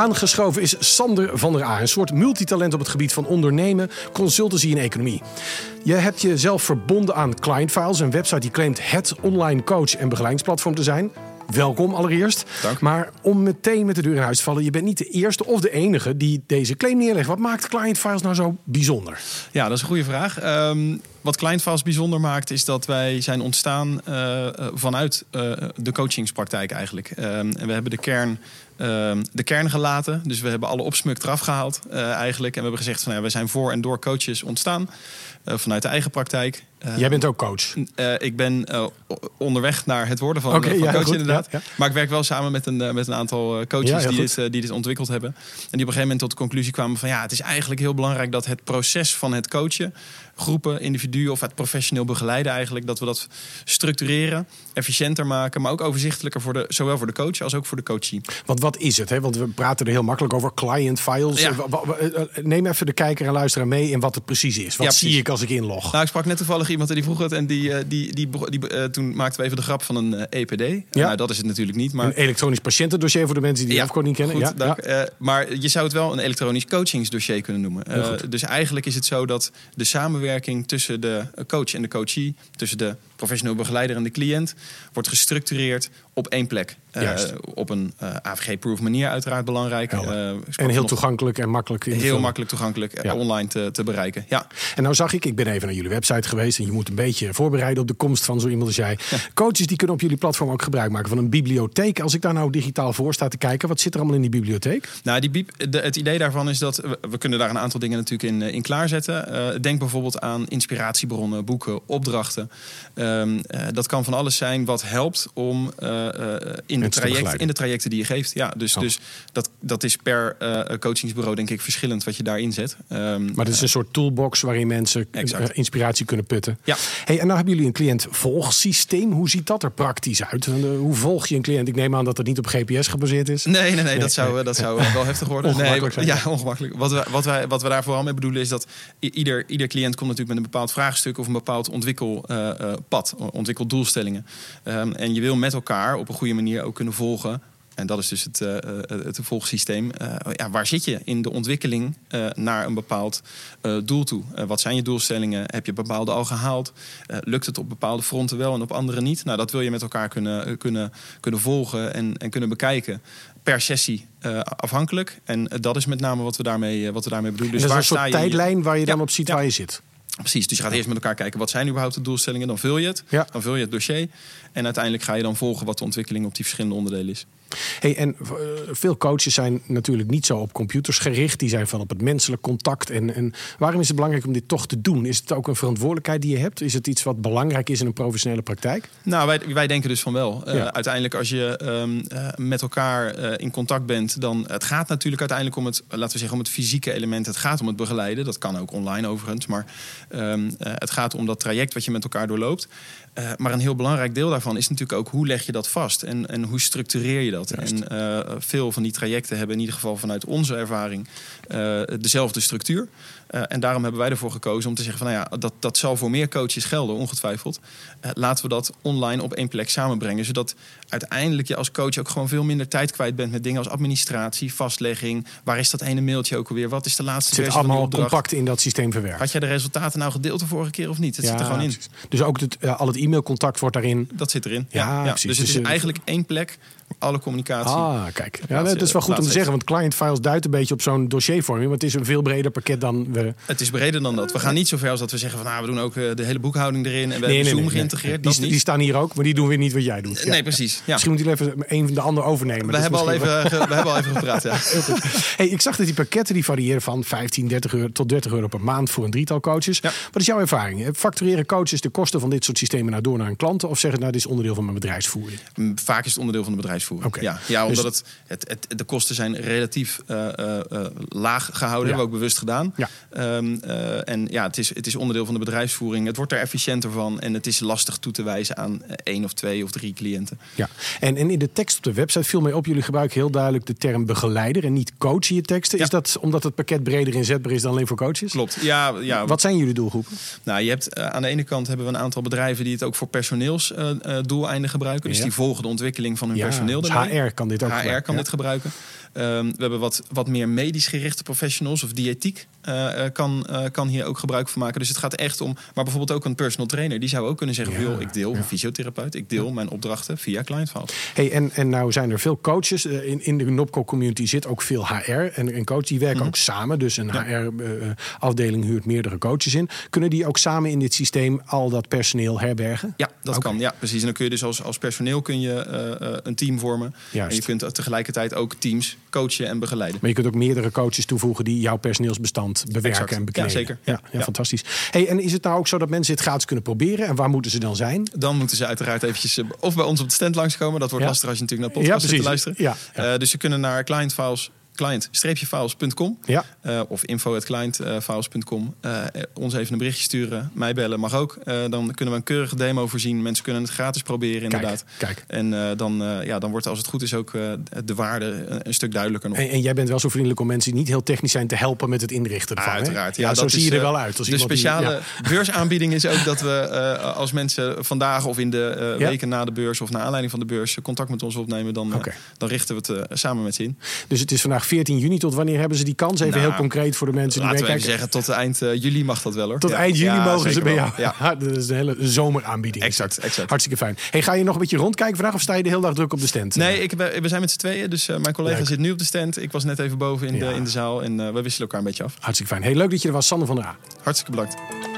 Aangeschoven is Sander van der A, een soort multitalent op het gebied van ondernemen, consultancy en economie. Je hebt jezelf verbonden aan Client Files, een website die claimt het online coach en begeleidingsplatform te zijn. Welkom allereerst. Dank. Maar om meteen met de deur in huis te vallen, je bent niet de eerste of de enige die deze claim neerlegt. Wat maakt Client Files nou zo bijzonder? Ja, dat is een goede vraag. Ehm, wat Clientfiles bijzonder maakt, is dat wij zijn ontstaan uh, vanuit uh, de coachingspraktijk eigenlijk. Um, en we hebben de kern, uh, de kern gelaten. Dus we hebben alle opsmuk eraf gehaald eigenlijk. En we hebben gezegd van ja, wij zijn voor en door coaches ontstaan. vanuit de eigen praktijk. Jij bent ook coach? ik ben onderweg naar het worden van, okay, van ja, coach goed, inderdaad. Ja, ja. Maar ik werk wel samen met een, met een aantal coaches die, dit, die dit ontwikkeld hebben. En die op een gegeven moment tot de conclusie kwamen van ja, het is eigenlijk heel belangrijk dat het proces van het coachen groepen, individuen of het professioneel begeleiden eigenlijk. Dat we dat structureren, efficiënter maken, maar ook overzichtelijker voor de, zowel voor de coach als ook voor de coachie. Want wat is het? Hè? Want we praten er heel makkelijk over client files. Ja. Neem even de kijker en luisteraar mee in wat het precies is. Wat Ja, zie ik als ik inlog? Nou, ik sprak net toevallig iemand en die vroeg het en die, eh, die, die, die, die, eh, toen maakten we even de grap van een eh, EPD. Ja. Nou, dat is het natuurlijk niet, maar Een elektronisch patiëntendossier voor de mensen die de afkorting niet kennen. Goed, ja, dank. ja. Eh, maar je zou het wel een elektronisch coachingsdossier kunnen noemen. Eh, dus eigenlijk is het zo dat de samenwerking tussen de coach en de coachee, tussen de professioneel begeleider en de cliënt, wordt gestructureerd op één plek. Juist. op een eh, AVG-proof manier uiteraard belangrijk. Eh, En heel toegankelijk en makkelijk. in Heel makkelijk toegankelijk Ja. online te, te bereiken. Ja. En nou zag ik, ik ben even naar jullie website geweest. En je moet een beetje voorbereiden op de komst van zo iemand als jij. Coaches die kunnen op jullie platform ook gebruik maken van een bibliotheek. Als ik daar nou digitaal voor sta te kijken, wat zit er allemaal in die bibliotheek? Nou, die de, het idee daarvan is dat we, we kunnen daar een aantal dingen natuurlijk in, in klaarzetten. Denk bijvoorbeeld aan inspiratiebronnen, boeken, opdrachten. Ehm, eh, dat kan van alles zijn wat helpt om eh, in, de traject, in de trajecten die je geeft. Ja, dus, Oh. dus dat, dat is per eh, coachingsbureau denk ik verschillend wat je daarin zet. Ehm, Maar het is een soort toolbox waarin mensen Exact. eh, inspiratie kunnen putten. Ja. Hey, en nou hebben jullie een cliëntvolgsysteem. Hoe ziet dat er praktisch uit? Eh, Hoe volg je een cliënt? Ik neem aan dat het niet op GPS gebaseerd is. Nee, nee, nee, dat zou, dat zou eh, wel heftig worden. Ongemakkelijk nee. Ja, ongemakkelijk. Wat we, wat, wij, wat we daar vooral mee bedoelen is dat ieder, ieder cliënt komt natuurlijk met een bepaald vraagstuk of een bepaald ontwikkelpad, ontwikkeldoelstellingen. Ehm, en je wil met elkaar op een goede manier ook kunnen volgen. En dat is dus het, eh, het volgsysteem. Eh, ja, waar zit je in de ontwikkeling naar een bepaald doel toe? Wat zijn je doelstellingen? Heb je bepaalde al gehaald? Eh, lukt het op bepaalde fronten wel en op andere niet? Nou, dat wil je met elkaar kunnen, kunnen, kunnen volgen en, en kunnen bekijken. Per sessie afhankelijk. En dat is met name wat we daarmee, wat we daarmee bedoelen. Dus is een soort je tijdlijn waar je dan Ja, op ziet ja. waar je zit. Precies, dus je gaat eerst met elkaar kijken wat zijn überhaupt de doelstellingen. Dan vul je het, Ja. dan vul je het dossier. En uiteindelijk ga je dan volgen wat de ontwikkeling op die verschillende onderdelen is. Hey, en eh, veel coaches zijn natuurlijk niet zo op computers gericht. Die zijn van op het menselijk contact. En, en waarom is het belangrijk om dit toch te doen? Is het ook een verantwoordelijkheid die je hebt? Is het iets wat belangrijk is in een professionele praktijk? Nou, wij, wij denken dus van wel. Eh. Uiteindelijk, als je ehm, eh, met elkaar in contact bent, dan het gaat natuurlijk uiteindelijk om het, laten we zeggen, om het fysieke element. Het gaat om het begeleiden. Dat kan ook online overigens. Maar ehm, eh, het gaat om dat traject wat je met elkaar doorloopt. Maar een heel belangrijk deel daarvan is natuurlijk ook hoe leg je dat vast en, en hoe structureer je dat. Juist. En eh, veel van die trajecten hebben in ieder geval vanuit onze ervaring eh, dezelfde structuur. Eh, en daarom hebben wij ervoor gekozen om te zeggen van nou ja, dat, dat zal voor meer coaches gelden, ongetwijfeld. Laten we dat online op één plek samenbrengen. Zodat uiteindelijk je als coach ook gewoon veel minder tijd kwijt bent met dingen als administratie, vastlegging. Waar is dat ene mailtje ook alweer? Wat is de laatste Het zit allemaal compact in dat systeem verwerkt. Had jij de resultaten nou gedeeld de vorige keer of niet? Het zit er gewoon in. precies. Dus ook het, al het e-mailcontact wordt daarin. Dat zit erin. Ja, precies. Dus het Dus, is eigenlijk één plek, alle communicatie. Ah, kijk. Ja, dat is wel goed om te zeggen. Want client files duidt een beetje op zo'n dossiervorming. Maar het is een veel breder pakket dan we. Het is breder dan dat. We gaan niet zo ver als dat we zeggen van nou, we doen ook eh, de hele boekhouding erin en we Nee, hebben Zoom nee, geïntegreerd. nee. Die, staan hier ook, maar die doen weer niet wat jij doet. Ja. Nee, precies. Ja. Misschien moet je even een van de ander overnemen. We hebben, al even, ge- we hebben al even gepraat. Ja. Hey, ik zag dat die pakketten die variëren van 15, 30 euro tot 30 euro per maand voor een drietal coaches. Wat is jouw ervaring? Factureren coaches de kosten van dit soort systemen nou door naar hun klanten? Of zeggen nou, dit is onderdeel van mijn bedrijfsvoering? Mm, Vaak is het onderdeel van de bedrijfsvoering. Oké. Ja, ja, omdat Dus- het, het, het, de kosten zijn relatief eh, eh, laag gehouden. Ja. Hebben we ook bewust gedaan. Ja. Ehm, eh, en ja, het is, het is onderdeel van de bedrijfsvoering. Het wordt er efficiënter van. En het is lastig toe te wijzen aan één of twee of drie cliënten. Ja. En, en in de tekst op de website viel mij op, jullie gebruiken heel duidelijk de term begeleider en niet coach in je teksten. Ja. Is dat omdat het pakket breder inzetbaar is dan alleen voor coaches? Klopt. Ja, ja, Wat zijn jullie doelgroepen? Nou, je hebt aan de ene kant hebben we een aantal bedrijven die het ook voor personeelsdoeleinden gebruiken. Dus die volgen de ontwikkeling van hun personeel. dus. HR kan dit ook HR gebruiken, kan ja. dit gebruiken. Ehm, we hebben wat, wat meer medisch gerichte professionals of diëtiek eh, eh, kan, eh, kan hier ook gebruik van maken. Dus het gaat echt om, maar bijvoorbeeld ook een personal trainer. Die zou ook kunnen zeggen, Ja, ik deel ja. een fysiotherapeut. Ik deel mijn opdrachten via client files. Hey, en, en nou zijn er veel coaches. In, in de Nopco community zit ook veel HR. En, en coach die werken Mhm. ook samen. Dus een HR-afdeling huurt meerdere coaches in. Kunnen die ook samen in dit systeem al dat personeel herbergen? Ja, dat kan. Ja, precies. En dan kun je dus als, als personeel kun je, een team vormen. Juist. En je kunt tegelijkertijd ook teams coachen en begeleiden. Maar je kunt ook meerdere coaches toevoegen die jouw personeelsbestand bewerken Exact. en bekleden. Ja, zeker. Ja, ja, Ja. fantastisch. Hey, en is het nou ook zo dat mensen dit gratis kunnen proberen? En waar moeten ze dan zijn? Dan moeten ze uiteraard eventjes eh, of bij ons op de stand langskomen. Dat wordt lastig als je natuurlijk naar de podcast Ja, zit te luisteren. Ja. Eh, dus ze kunnen naar clientfiles, client-files.com Ja. eh, of info.clientfiles.com. eh ons even een berichtje sturen. Mij bellen mag ook. Eh, dan kunnen we een keurige demo voorzien. Mensen kunnen het gratis proberen inderdaad. Kijk. En dan, ja, dan wordt als het goed is ook de waarde een, stuk duidelijker nog. En, en jij bent wel zo vriendelijk om mensen die niet heel technisch zijn te helpen met het inrichten ervan. Uiteraard. Ja, zo dat zie je er wel uit. Als de die- speciale ja. beursaanbieding is ook dat we als mensen vandaag of in de Ja. weken na de beurs of naar aanleiding van de beurs contact met ons opnemen, dan, dan richten we het samen met ze in. Dus het is vandaag 14 juni. Tot wanneer hebben ze die kans? Even Nou, heel concreet voor de mensen die meekijken. zeggen, tot eind eh, juli mag dat wel hoor. Tot Ja. eind juli Ja, mogen ze bij wel. jou. Ja. dat is een hele zomeraanbieding. Exact, exact. Hartstikke fijn. Hey, ga je nog een beetje rondkijken vandaag of sta je de hele dag druk op de stand? Nee, ik, we zijn met z'n tweeën. Dus eh, mijn collega Leuk. zit nu op de stand. Ik was net even boven in, de, in de zaal. En eh, we wisselen elkaar een beetje af. Hartstikke fijn. Hey, leuk dat je er was, Sander van der A. Hartstikke bedankt.